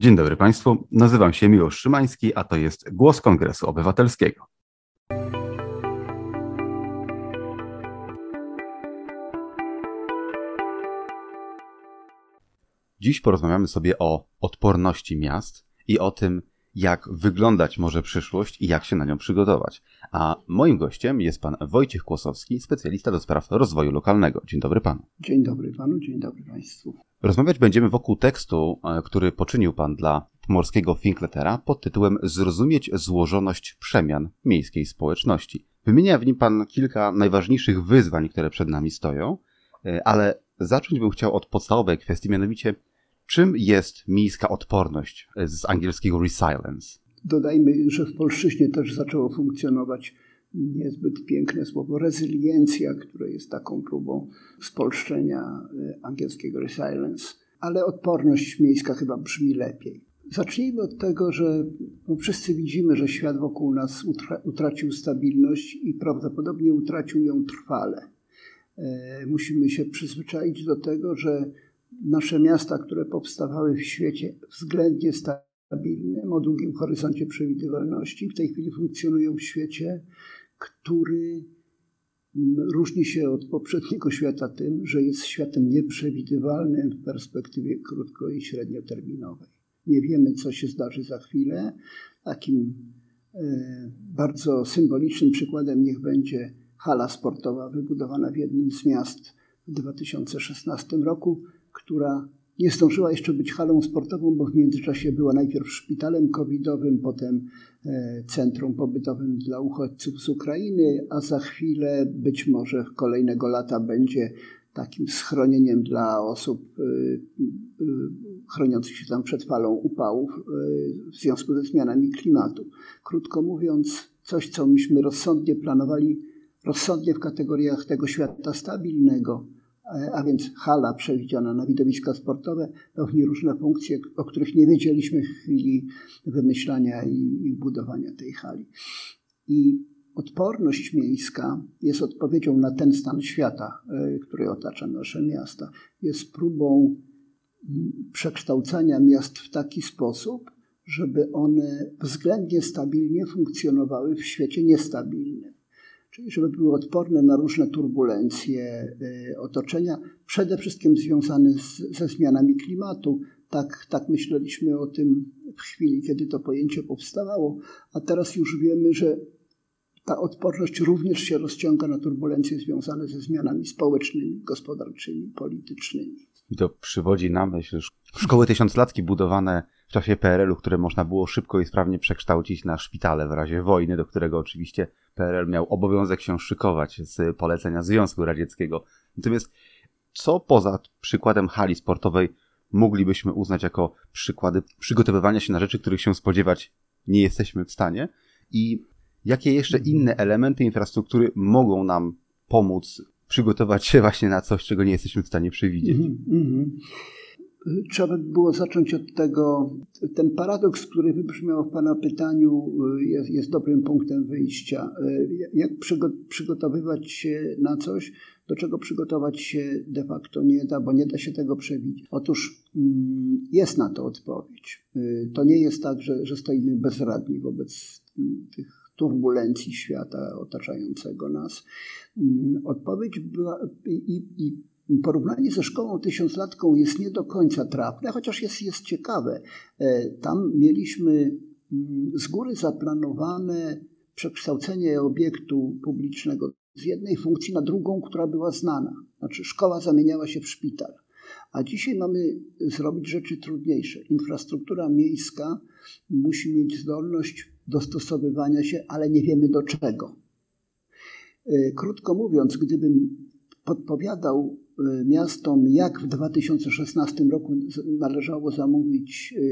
Dzień dobry Państwu, nazywam się Miłosz Szymański, a to jest Głos Kongresu Obywatelskiego. Dziś porozmawiamy sobie o odporności miast i o tym, jak wyglądać może przyszłość i jak się na nią przygotować. A moim gościem jest pan Wojciech Kłosowski, specjalista do spraw rozwoju lokalnego. Dzień dobry panu. Dzień dobry panu, dzień dobry państwu. Rozmawiać będziemy wokół tekstu, e, który poczynił pan dla pomorskiego Finkletera pod tytułem Zrozumieć złożoność przemian miejskiej społeczności. Wymienia w nim pan kilka najważniejszych wyzwań, które przed nami stoją, e, ale zacząć bym chciał od podstawowej kwestii, mianowicie czym jest miejska odporność e, z angielskiego resilience? Dodajmy, że w polszczyźnie też zaczęło funkcjonować niezbyt piękne słowo rezyliencja, które jest taką próbą spolszczenia angielskiego resilience, ale odporność miejska chyba brzmi lepiej. Zacznijmy od tego, że no wszyscy widzimy, że świat wokół nas utra utracił stabilność i prawdopodobnie utracił ją trwale. E, musimy się przyzwyczaić do tego, że nasze miasta, które powstawały w świecie względnie stabilnym, o długim horyzoncie przewidywalności, w tej chwili funkcjonują w świecie, który różni się od poprzedniego świata tym, że jest światem nieprzewidywalnym w perspektywie krótko i średnioterminowej. Nie wiemy, co się zdarzy za chwilę. Takim e, bardzo symbolicznym przykładem niech będzie hala sportowa wybudowana w jednym z miast w 2016 roku, która nie zdążyła jeszcze być halą sportową, bo w międzyczasie była najpierw szpitalem covidowym, potem e, centrum pobytowym dla uchodźców z Ukrainy, a za chwilę, być może kolejnego lata, będzie takim schronieniem dla osób y, y, chroniących się tam przed falą upałów w związku ze zmianami klimatu. Krótko mówiąc, coś, co myśmy rozsądnie planowali, rozsądnie w kategoriach tego świata stabilnego, a więc hala przewidziana na widowiska sportowe pełni różne funkcje, o których nie wiedzieliśmy w chwili wymyślania i budowania tej hali. I odporność miejska jest odpowiedzią na ten stan świata, e, który otacza nasze miasta. Jest próbą przekształcania miast w taki sposób, żeby one względnie stabilnie funkcjonowały w świecie niestabilnym. Czyli żeby były odporne na różne turbulencje e, otoczenia, przede wszystkim związane z, ze zmianami klimatu. Tak, tak myśleliśmy o tym w chwili, kiedy to pojęcie powstawało, a teraz już wiemy, że ta odporność również się rozciąga na turbulencje związane ze zmianami społecznymi, gospodarczymi, politycznymi. I to przywodzi na myśl szkoły tysiąclatki budowane w czasie PRL-u, które można było szybko i sprawnie przekształcić na szpitale w razie wojny, do którego oczywiście PRL miał obowiązek się szykować z polecenia Związku Radzieckiego. Natomiast co poza przykładem hali sportowej moglibyśmy uznać jako przykłady przygotowywania się na rzeczy, których się spodziewać nie jesteśmy w stanie? I jakie jeszcze inne elementy infrastruktury mogą nam pomóc przygotować się właśnie na coś, czego nie jesteśmy w stanie przewidzieć? Mm -hmm. Trzeba by było zacząć od tego, ten paradoks, który wybrzmiał w Pana pytaniu, jest, jest dobrym punktem wyjścia. Jak przygotowywać się na coś, do czego przygotować się de facto nie da, bo nie da się tego przewidzieć. Otóż mm, jest na to odpowiedź. To nie jest tak, że, że stoimy bezradni wobec tych turbulencji świata otaczającego nas. Mm, odpowiedź była i, i porównanie ze szkołą tysiąclatką jest nie do końca trafne, chociaż jest, jest ciekawe. E, tam mieliśmy mm, z góry zaplanowane przekształcenie obiektu publicznego z jednej funkcji na drugą, która była znana. Znaczy szkoła zamieniała się w szpital. A dzisiaj mamy zrobić rzeczy trudniejsze. Infrastruktura miejska musi mieć zdolność dostosowywania się, ale nie wiemy do czego. E, krótko mówiąc, gdybym podpowiadał miastom, jak w 2016 roku należało zamówić e,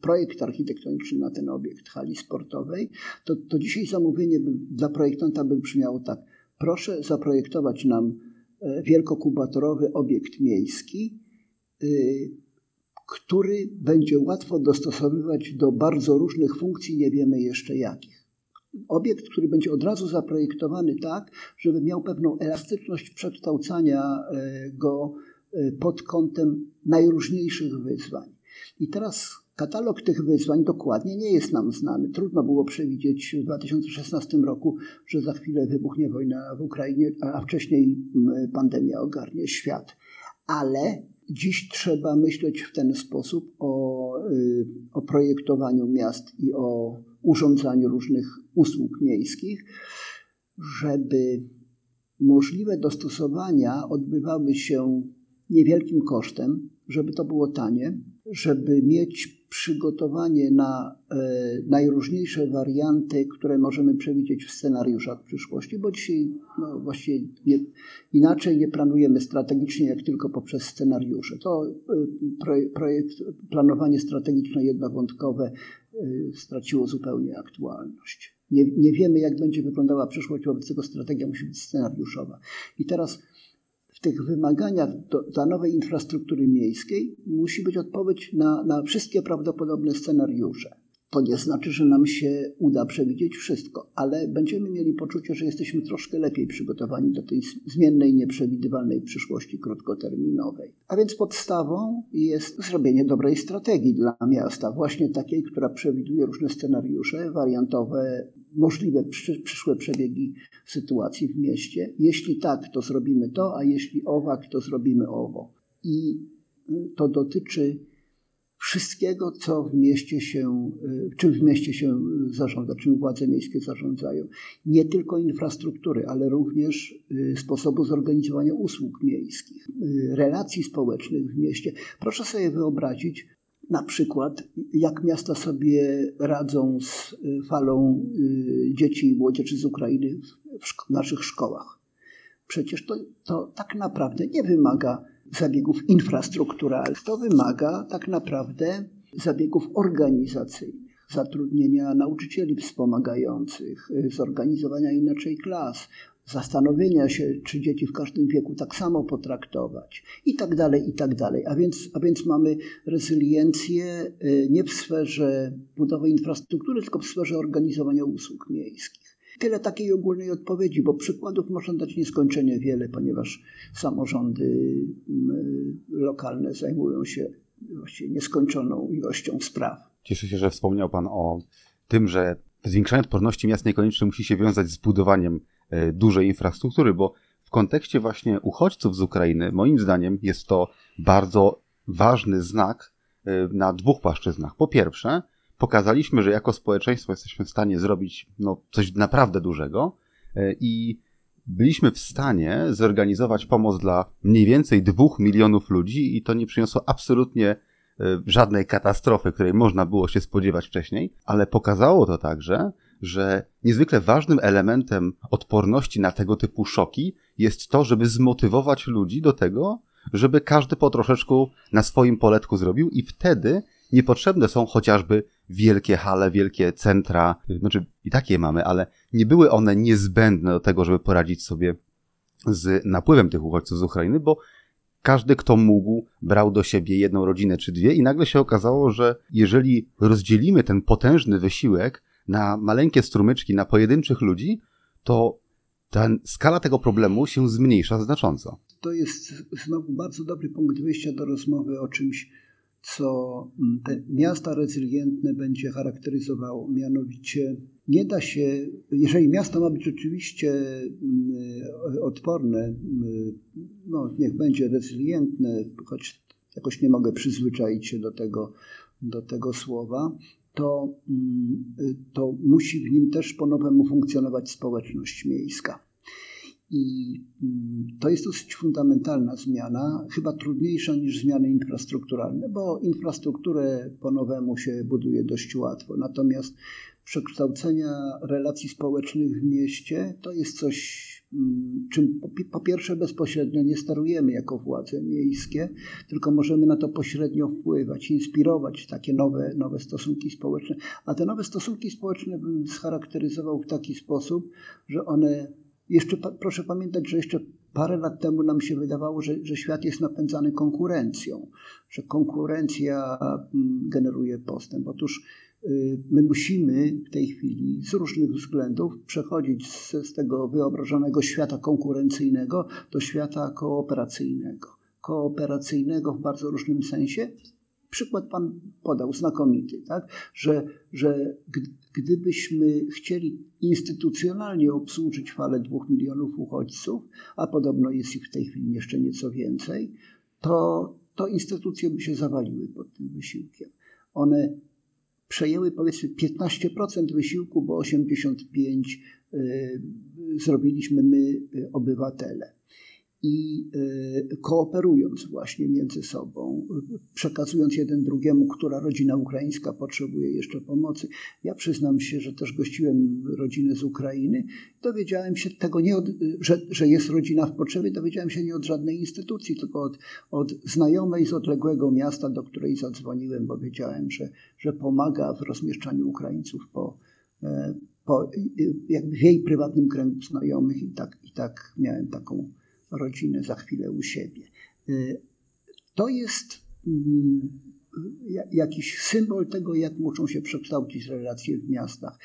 projekt architektoniczny na ten obiekt hali sportowej, to, to dzisiaj zamówienie dla projektanta by brzmiało tak. Proszę zaprojektować nam wielkokubatorowy obiekt miejski, który będzie łatwo dostosowywać do bardzo różnych funkcji, nie wiemy jeszcze jakich. Obiekt, który będzie od razu zaprojektowany tak, żeby miał pewną elastyczność przekształcania e, go pod kątem najróżniejszych wyzwań. I teraz katalog tych wyzwań dokładnie nie jest nam znany. Trudno było przewidzieć w 2016 roku, że za chwilę wybuchnie wojna w Ukrainie, a wcześniej pandemia ogarnie świat. Ale dziś trzeba myśleć w ten sposób o, o projektowaniu miast i o urządzaniu różnych usług miejskich, żeby możliwe dostosowania odbywały się niewielkim kosztem, żeby to było tanie, żeby mieć przygotowanie na e, najróżniejsze warianty, które możemy przewidzieć w scenariuszach w przyszłości, bo dzisiaj no, właściwie nie, inaczej nie planujemy strategicznie, jak tylko poprzez scenariusze. To e, projekt, planowanie strategiczne jednowątkowe straciło zupełnie aktualność. Nie, nie wiemy, jak będzie wyglądała przyszłość, wobec tego strategia musi być scenariuszowa. I teraz w tych wymaganiach do, dla nowej infrastruktury miejskiej musi być odpowiedź na, na wszystkie prawdopodobne scenariusze. To nie znaczy, że nam się uda przewidzieć wszystko, ale będziemy mieli poczucie, że jesteśmy troszkę lepiej przygotowani do tej zmiennej, nieprzewidywalnej przyszłości krótkoterminowej. A więc podstawą jest zrobienie dobrej strategii dla miasta, właśnie takiej, która przewiduje różne scenariusze wariantowe, możliwe przyszłe przebiegi sytuacji w mieście. Jeśli tak, to zrobimy to, a jeśli owak, to zrobimy owo. I to dotyczy wszystkiego, co w mieście się, y, czym w mieście się zarządza, czym władze miejskie zarządzają. Nie tylko infrastruktury, ale również y, sposobu zorganizowania usług miejskich, y, relacji społecznych w mieście. Proszę sobie wyobrazić, na przykład, jak miasta sobie radzą z falą dzieci i młodzieży z Ukrainy w, szko- naszych szkołach. Przecież to, to tak naprawdę nie wymaga zabiegów infrastrukturalnych. To wymaga tak naprawdę zabiegów organizacyjnych, zatrudnienia nauczycieli wspomagających, zorganizowania inaczej klas, zastanowienia się, czy dzieci w każdym wieku tak samo potraktować i tak dalej, i tak dalej. A więc, a więc mamy rezyliencję y, nie w sferze budowy infrastruktury, tylko w sferze organizowania usług miejskich. Tyle takiej ogólnej odpowiedzi, bo przykładów można dać nieskończenie wiele, ponieważ samorządy mm, lokalne zajmują się właściwie nieskończoną ilością spraw. Cieszę się, że wspomniał Pan o tym, że zwiększanie odporności miast niekoniecznie musi się wiązać z budowaniem e, dużej infrastruktury, bo w kontekście właśnie uchodźców z Ukrainy, moim zdaniem, jest to bardzo ważny znak e, na dwóch płaszczyznach. Po pierwsze, pokazaliśmy, że jako społeczeństwo jesteśmy w stanie zrobić no, coś naprawdę dużego e, i byliśmy w stanie zorganizować pomoc dla mniej więcej dwóch milionów ludzi i to nie przyniosło absolutnie e, żadnej katastrofy, której można było się spodziewać wcześniej, ale pokazało to także, że niezwykle ważnym elementem odporności na tego typu szoki jest to, żeby zmotywować ludzi do tego, żeby każdy po troszeczku na swoim poletku zrobił i wtedy niepotrzebne są chociażby wielkie hale, wielkie centra, znaczy i takie mamy, ale nie były one niezbędne do tego, żeby poradzić sobie z napływem tych uchodźców z Ukrainy, bo każdy, kto mógł, brał do siebie jedną rodzinę czy dwie i nagle się okazało, że jeżeli rozdzielimy ten potężny wysiłek na maleńkie strumyczki, na pojedynczych ludzi, to ta skala tego problemu się zmniejsza znacząco. To jest znowu bardzo dobry punkt wyjścia do rozmowy o czymś, co mm, te miasta rezylientne będzie charakteryzowało. Mianowicie nie da się, jeżeli miasto ma być rzeczywiście mm, odporne, mm, no niech będzie rezylientne, choć jakoś nie mogę przyzwyczaić się do tego, do tego słowa, to, to musi w nim też po nowemu funkcjonować społeczność miejska. I mm, to jest dosyć fundamentalna zmiana, chyba trudniejsza niż zmiany infrastrukturalne, bo infrastrukturę po nowemu się buduje dość łatwo. Natomiast przekształcenia relacji społecznych w mieście to jest coś, mm, czym po pierwsze bezpośrednio nie sterujemy jako władze miejskie, tylko możemy na to pośrednio wpływać, inspirować takie nowe, nowe stosunki społeczne. A te nowe stosunki społeczne bym scharakteryzował w taki sposób, że one jeszcze proszę pamiętać, że jeszcze parę lat temu nam się wydawało, że, że świat jest napędzany konkurencją, że konkurencja mm, generuje postęp. Otóż y, my musimy w tej chwili z różnych względów przechodzić z, z tego wyobrażonego świata konkurencyjnego do świata kooperacyjnego kooperacyjnego w bardzo różnym sensie. Przykład Pan podał, znakomity, tak? że, że gdybyśmy chcieli instytucjonalnie obsłużyć falę dwóch milionów uchodźców, a podobno jest ich w tej chwili jeszcze nieco więcej, to, to instytucje by się zawaliły pod tym wysiłkiem. One przejęły powiedzmy 15% wysiłku, bo 85% y, zrobiliśmy my, y, obywatele i e, kooperując właśnie między sobą, przekazując jeden drugiemu, która rodzina ukraińska potrzebuje jeszcze pomocy. Ja przyznam się, że też gościłem rodzinę z Ukrainy. Dowiedziałem się tego nie od, że, że jest rodzina w potrzebie, dowiedziałem się nie od żadnej instytucji, tylko od, od znajomej z odległego miasta, do której zadzwoniłem, bo wiedziałem, że, że pomaga w rozmieszczaniu Ukraińców po, e, po jakby w jej prywatnym kręgu znajomych i tak, i tak miałem taką rodzinę za chwilę u siebie. Y, to jest mm, jakiś symbol tego, jak muszą się przekształcić relacje w miastach.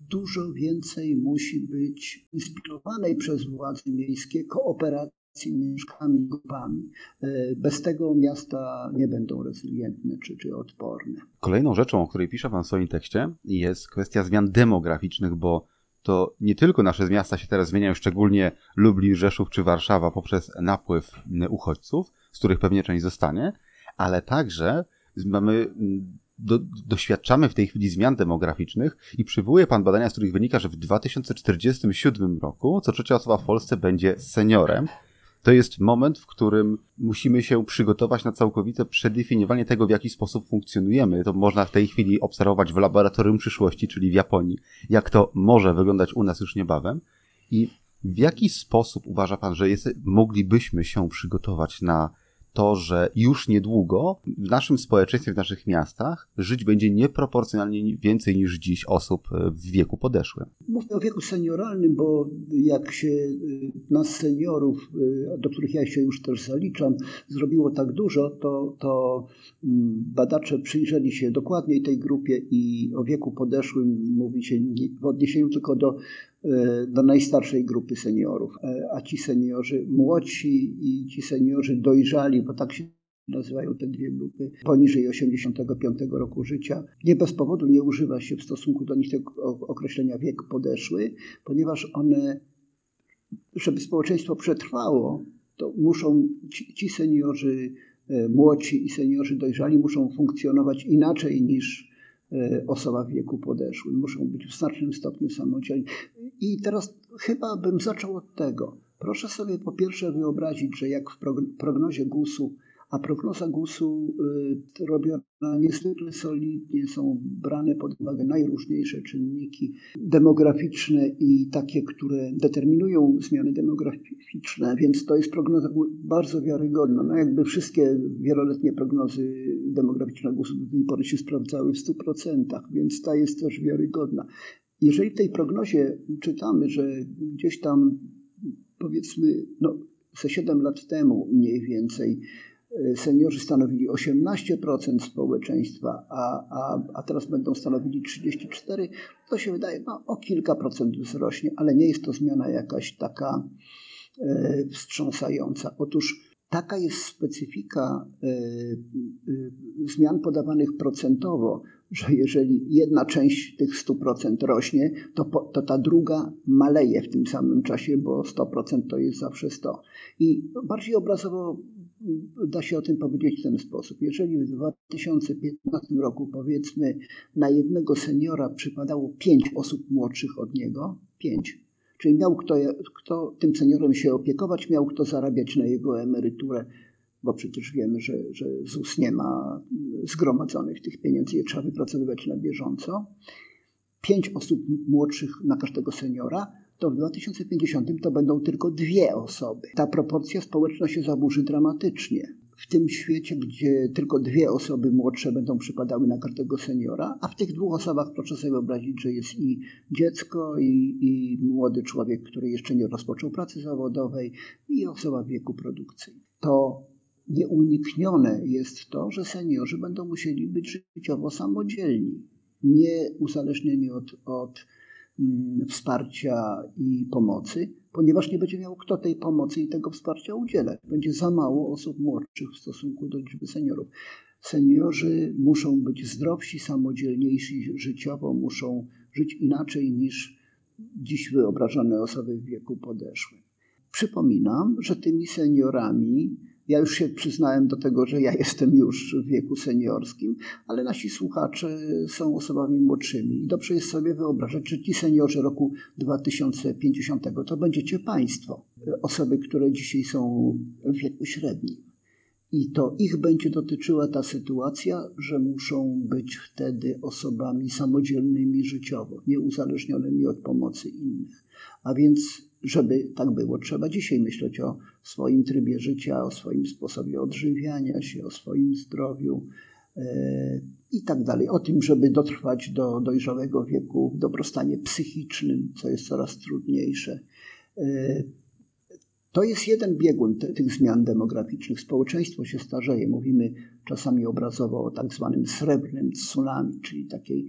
Dużo więcej musi być inspirowanej przez władze miejskie kooperacji mieszkami, grupami. Y, bez tego miasta nie będą rezylientne czy, czy odporne. Kolejną rzeczą, o której pisze Pan w swoim tekście, jest kwestia zmian demograficznych, bo to nie tylko nasze miasta się teraz zmieniają, szczególnie Lublin, Rzeszów czy Warszawa poprzez napływ uchodźców, z których pewnie część zostanie, ale także mamy do, doświadczamy w tej chwili zmian demograficznych i przywołuje pan badania, z których wynika, że w 2047 roku co trzecia osoba w Polsce będzie seniorem, to jest moment, w którym musimy się przygotować na całkowite przedefiniowanie tego, w jaki sposób funkcjonujemy. To można w tej chwili obserwować w laboratorium przyszłości, czyli w Japonii, jak to może wyglądać u nas już niebawem. I w jaki sposób uważa Pan, że jest, moglibyśmy się przygotować na to, że już niedługo w naszym społeczeństwie, w naszych miastach żyć będzie nieproporcjonalnie więcej niż dziś osób w wieku podeszłym. Mówię o wieku senioralnym, bo jak się y, nas seniorów, y, do których ja się już też zaliczam, zrobiło tak dużo, to, to mm, badacze przyjrzeli się dokładniej tej grupie i o wieku podeszłym mówi się w odniesieniu tylko do E, do najstarszej grupy seniorów, e, a ci seniorzy młodsi i ci seniorzy dojrzali, bo tak się nazywają te dwie grupy, poniżej 85 roku życia. Nie bez powodu nie używa się w stosunku do nich tego określenia wiek podeszły, ponieważ one, żeby społeczeństwo przetrwało, to muszą ci, ci seniorzy e, młodsi i seniorzy dojrzali muszą funkcjonować inaczej niż osoba w wieku podeszłym. Muszą być w znacznym stopniu samodzielni. I teraz chyba bym zaczął od tego. Proszę sobie po pierwsze wyobrazić, że jak w prognozie GUS-u, a prognoza GUS-u y, robiona niezwykle solidnie, są brane pod uwagę najróżniejsze czynniki demograficzne i takie, które determinują zmiany demograficzne, więc to jest prognoza bardzo wiarygodna. No jakby wszystkie wieloletnie prognozy demograficzne GUS-u do tej pory się sprawdzały w 100%, więc ta jest też wiarygodna. Jeżeli w tej prognozie czytamy, że gdzieś tam powiedzmy no, ze 7 lat temu mniej więcej e, seniorzy stanowili 18% społeczeństwa, a, a, a teraz będą stanowili 34%, to się wydaje, no o kilka procent wzrośnie, ale nie jest to zmiana jakaś taka e, wstrząsająca. Otóż taka jest specyfika e, e, zmian podawanych procentowo, że jeżeli jedna część tych 100% rośnie, to, po, to ta druga maleje w tym samym czasie, bo 100% to jest zawsze 100. I bardziej obrazowo da się o tym powiedzieć w ten sposób. Jeżeli w 2015 roku powiedzmy na jednego seniora przypadało 5 osób młodszych od niego, 5, czyli miał kto, kto tym seniorem się opiekować, miał kto zarabiać na jego emeryturę, bo przecież wiemy, że, że ZUS nie ma zgromadzonych tych pieniędzy, je trzeba wypracowywać na bieżąco. Pięć osób młodszych na każdego seniora, to w 2050 to będą tylko dwie osoby. Ta proporcja społeczna się zaburzy dramatycznie. W tym świecie, gdzie tylko dwie osoby młodsze będą przypadały na każdego seniora, a w tych dwóch osobach proszę sobie wyobrazić, że jest i dziecko, i, i młody człowiek, który jeszcze nie rozpoczął pracy zawodowej, i osoba w wieku produkcyjnym. To nieuniknione jest to, że seniorzy będą musieli być życiowo samodzielni, nie uzależnieni od, od wsparcia i pomocy, ponieważ nie będzie miał kto tej pomocy i tego wsparcia udzielać. Będzie za mało osób młodszych w stosunku do liczby seniorów. Seniorzy muszą być zdrowsi, samodzielniejsi życiowo, muszą żyć inaczej niż dziś wyobrażone osoby w wieku podeszłym. Przypominam, że tymi seniorami, ja już się przyznałem do tego, że ja jestem już w wieku seniorskim, ale nasi słuchacze są osobami młodszymi i dobrze jest sobie wyobrażać, że ci seniorzy roku 2050 to będziecie Państwo, osoby, które dzisiaj są w wieku średnim. I to ich będzie dotyczyła ta sytuacja, że muszą być wtedy osobami samodzielnymi życiowo, nieuzależnionymi od pomocy innych. A więc, żeby tak było, trzeba dzisiaj myśleć o swoim trybie życia, o swoim sposobie odżywiania się, o swoim zdrowiu yy, i tak dalej. O tym, żeby dotrwać do dojrzałego wieku w dobrostanie psychicznym, co jest coraz trudniejsze. Yy, to jest jeden biegun te, tych zmian demograficznych. Społeczeństwo się starzeje. Mówimy czasami obrazowo o tak zwanym srebrnym tsunami, czyli takiej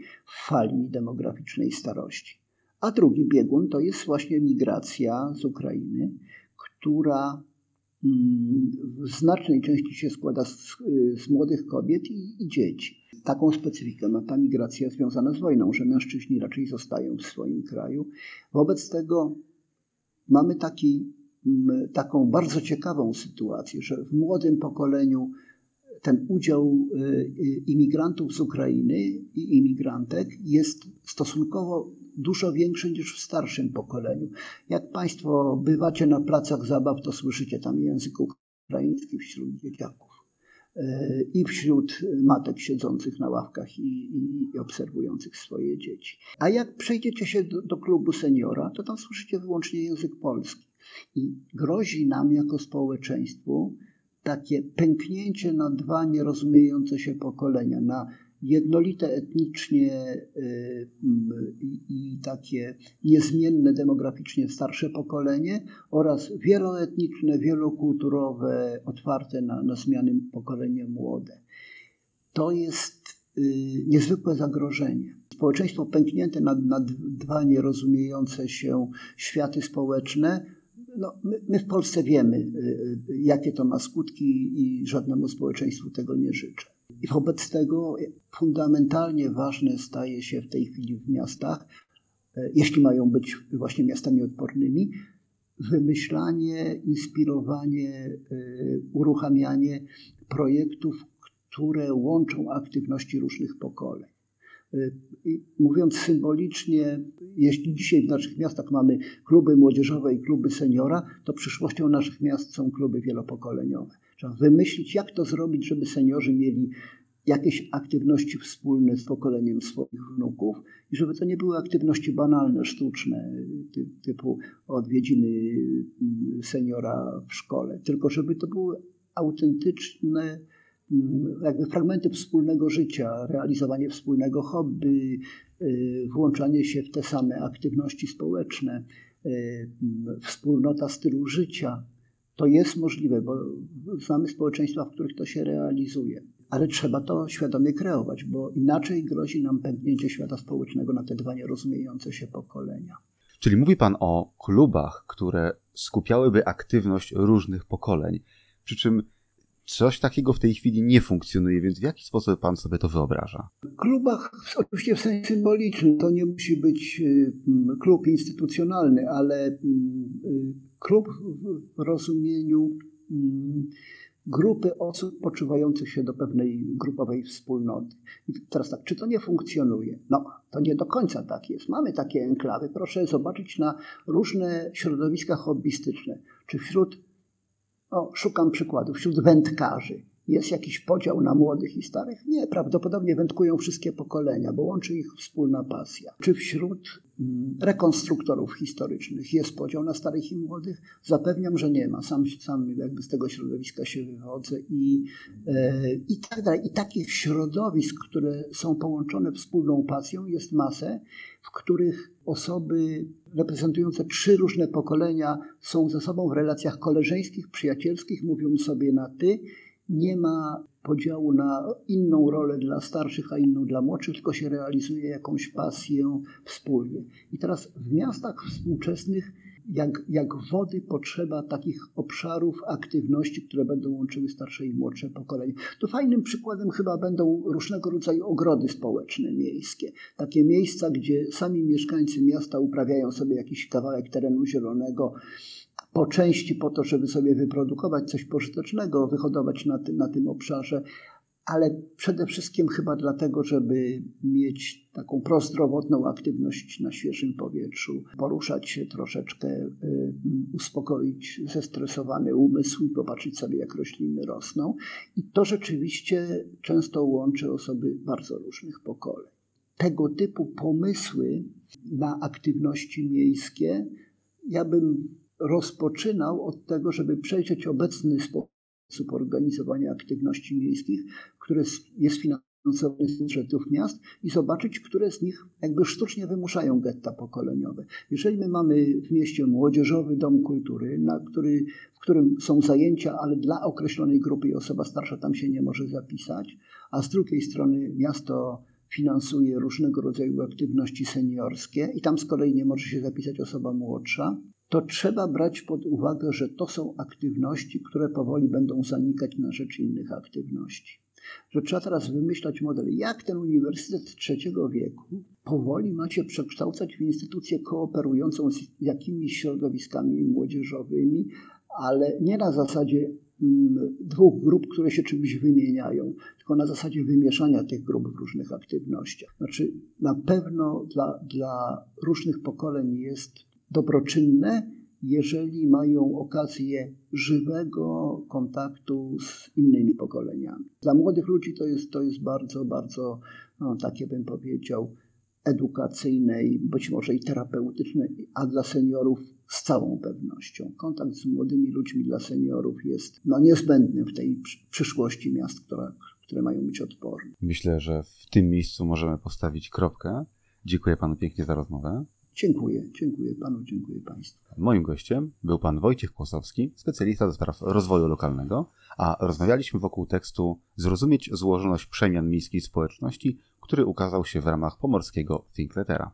fali demograficznej starości. A drugi biegun to jest właśnie migracja z Ukrainy, która mm, w znacznej części się składa z, z młodych kobiet i, i, dzieci. Taką specyfikę ma ta migracja związana z wojną, że mężczyźni raczej zostają w swoim kraju. Wobec tego mamy taki taką bardzo ciekawą sytuację, że w młodym pokoleniu ten udział y, y, imigrantów z Ukrainy i imigrantek jest stosunkowo dużo większy niż w starszym pokoleniu. Jak Państwo bywacie na placach zabaw, to słyszycie tam język ukraiński wśród dzieciaków y, i wśród matek siedzących na ławkach i, i, i obserwujących swoje dzieci. A jak przejdziecie się do, do klubu seniora, to tam słyszycie wyłącznie język polski. I grozi nam jako społeczeństwu takie pęknięcie na dwa nierozumiejące się pokolenia, na jednolite etnicznie y, i takie niezmienne demograficznie starsze pokolenie oraz wieloetniczne, wielokulturowe, otwarte na, na zmiany pokolenie młode. To jest y, niezwykłe zagrożenie. Społeczeństwo pęknięte na, na dwa nierozumiejące się światy społeczne no, my, my, w Polsce wiemy, y, y, jakie to ma skutki i żadnemu społeczeństwu tego nie życzę. I wobec tego fundamentalnie ważne staje się w tej chwili w miastach, y, jeśli mają być właśnie miastami odpornymi, wymyślanie, inspirowanie, uruchamianie projektów, które łączą aktywności różnych pokoleń. I mówiąc symbolicznie, jeśli dzisiaj w naszych miastach mamy kluby młodzieżowe i kluby seniora, to przyszłością naszych miast są kluby wielopokoleniowe. Trzeba wymyślić, jak to zrobić, żeby seniorzy mieli jakieś aktywności wspólne z pokoleniem swoich wnuków i żeby to nie były aktywności banalne, sztuczne, typu odwiedziny mm, seniora w szkole, tylko żeby to były autentyczne jakby fragmenty wspólnego życia, realizowanie wspólnego hobby, y, włączanie się w te same aktywności społeczne, y, wspólnota stylu życia. To jest możliwe, bo znamy społeczeństwa, w których to się realizuje. Ale trzeba to świadomie kreować, bo inaczej grozi nam pęknięcie świata społecznego na te dwa nierozumiejące się pokolenia. Czyli mówi Pan o klubach, które skupiałyby aktywność różnych pokoleń. Przy czym Coś takiego w tej chwili nie funkcjonuje, więc w jaki sposób pan sobie to wyobraża? W klubach, oczywiście w sensie symbolicznym, to nie musi być y, klub instytucjonalny, ale y, klub w rozumieniu grupy osób poczuwających się do pewnej grupowej wspólnoty. I teraz tak, czy to nie funkcjonuje? No, to nie do końca tak jest. Mamy takie enklawy. Proszę zobaczyć na różne środowiska hobbystyczne. Czy wśród o, szukam przykładów. Wśród wędkarzy jest jakiś podział na młodych i starych? Nie, prawdopodobnie wędkują wszystkie pokolenia, bo łączy ich wspólna pasja. Czy wśród mm, rekonstruktorów historycznych jest podział na starych i młodych? Zapewniam, że nie ma. Sam, sam jakby z tego środowiska się wychodzę i, e, i tak dalej. I takich środowisk, które są połączone wspólną pasją jest masę, w których osoby reprezentujące trzy różne pokolenia są ze sobą w relacjach koleżeńskich, przyjacielskich, mówią sobie na ty nie ma podziału na inną rolę dla starszych, a inną dla młodszych, tylko się realizuje jakąś pasję wspólnie. I teraz w miastach współczesnych jak, jak wody potrzeba takich obszarów aktywności, które będą łączyły starsze i młodsze pokolenie. To fajnym przykładem chyba będą różnego rodzaju ogrody społeczne miejskie. Takie miejsca, gdzie sami mieszkańcy miasta uprawiają sobie jakiś kawałek terenu zielonego, po części po to, żeby sobie wyprodukować coś pożytecznego, wyhodować na, ty, na tym obszarze, ale przede wszystkim chyba dlatego, żeby mieć taką prozdrowotną aktywność na świeżym powietrzu, poruszać się troszeczkę, y, uspokoić zestresowany umysł i popatrzeć sobie, jak rośliny rosną. I to rzeczywiście często łączy osoby bardzo różnych pokoleń. Tego typu pomysły na aktywności miejskie ja bym rozpoczynał od tego, żeby przejrzeć obecny sposób organizowania aktywności miejskich, który jest finansowany z budżetów miast i zobaczyć, które z nich jakby sztucznie wymuszają getta pokoleniowe. Jeżeli my mamy w mieście młodzieżowy dom kultury, na który, w którym są zajęcia, ale dla określonej grupy i osoba starsza tam się nie może zapisać, a z drugiej strony miasto finansuje różnego rodzaju aktywności seniorskie i tam z kolei nie może się zapisać osoba młodsza, to trzeba brać pod uwagę, że to są aktywności, które powoli będą zanikać na rzecz innych aktywności. Że trzeba teraz wymyślać model, jak ten uniwersytet trzeciego wieku powoli ma się przekształcać w instytucję kooperującą z jakimiś środowiskami młodzieżowymi, ale nie na zasadzie mm, dwóch grup, które się czymś wymieniają, tylko na zasadzie wymieszania tych grup w różnych aktywnościach. Znaczy, na pewno dla, dla różnych pokoleń jest dobroczynne, jeżeli mają okazję żywego kontaktu z innymi pokoleniami. Dla młodych ludzi to jest, to jest bardzo, bardzo, no, takie bym powiedział, edukacyjne i być może i terapeutyczne, a dla seniorów z całą pewnością. Kontakt z młodymi ludźmi dla seniorów jest no, niezbędny w tej przyszłości miast, która, które mają być odporne. Myślę, że w tym miejscu możemy postawić kropkę. Dziękuję panu pięknie za rozmowę. Dziękuję, dziękuję panu, dziękuję państwu. Moim gościem był pan Wojciech Kłosowski, specjalista do spraw rozwoju lokalnego, a rozmawialiśmy wokół tekstu Zrozumieć złożoność przemian miejskiej społeczności, który ukazał się w ramach pomorskiego Thinkletera.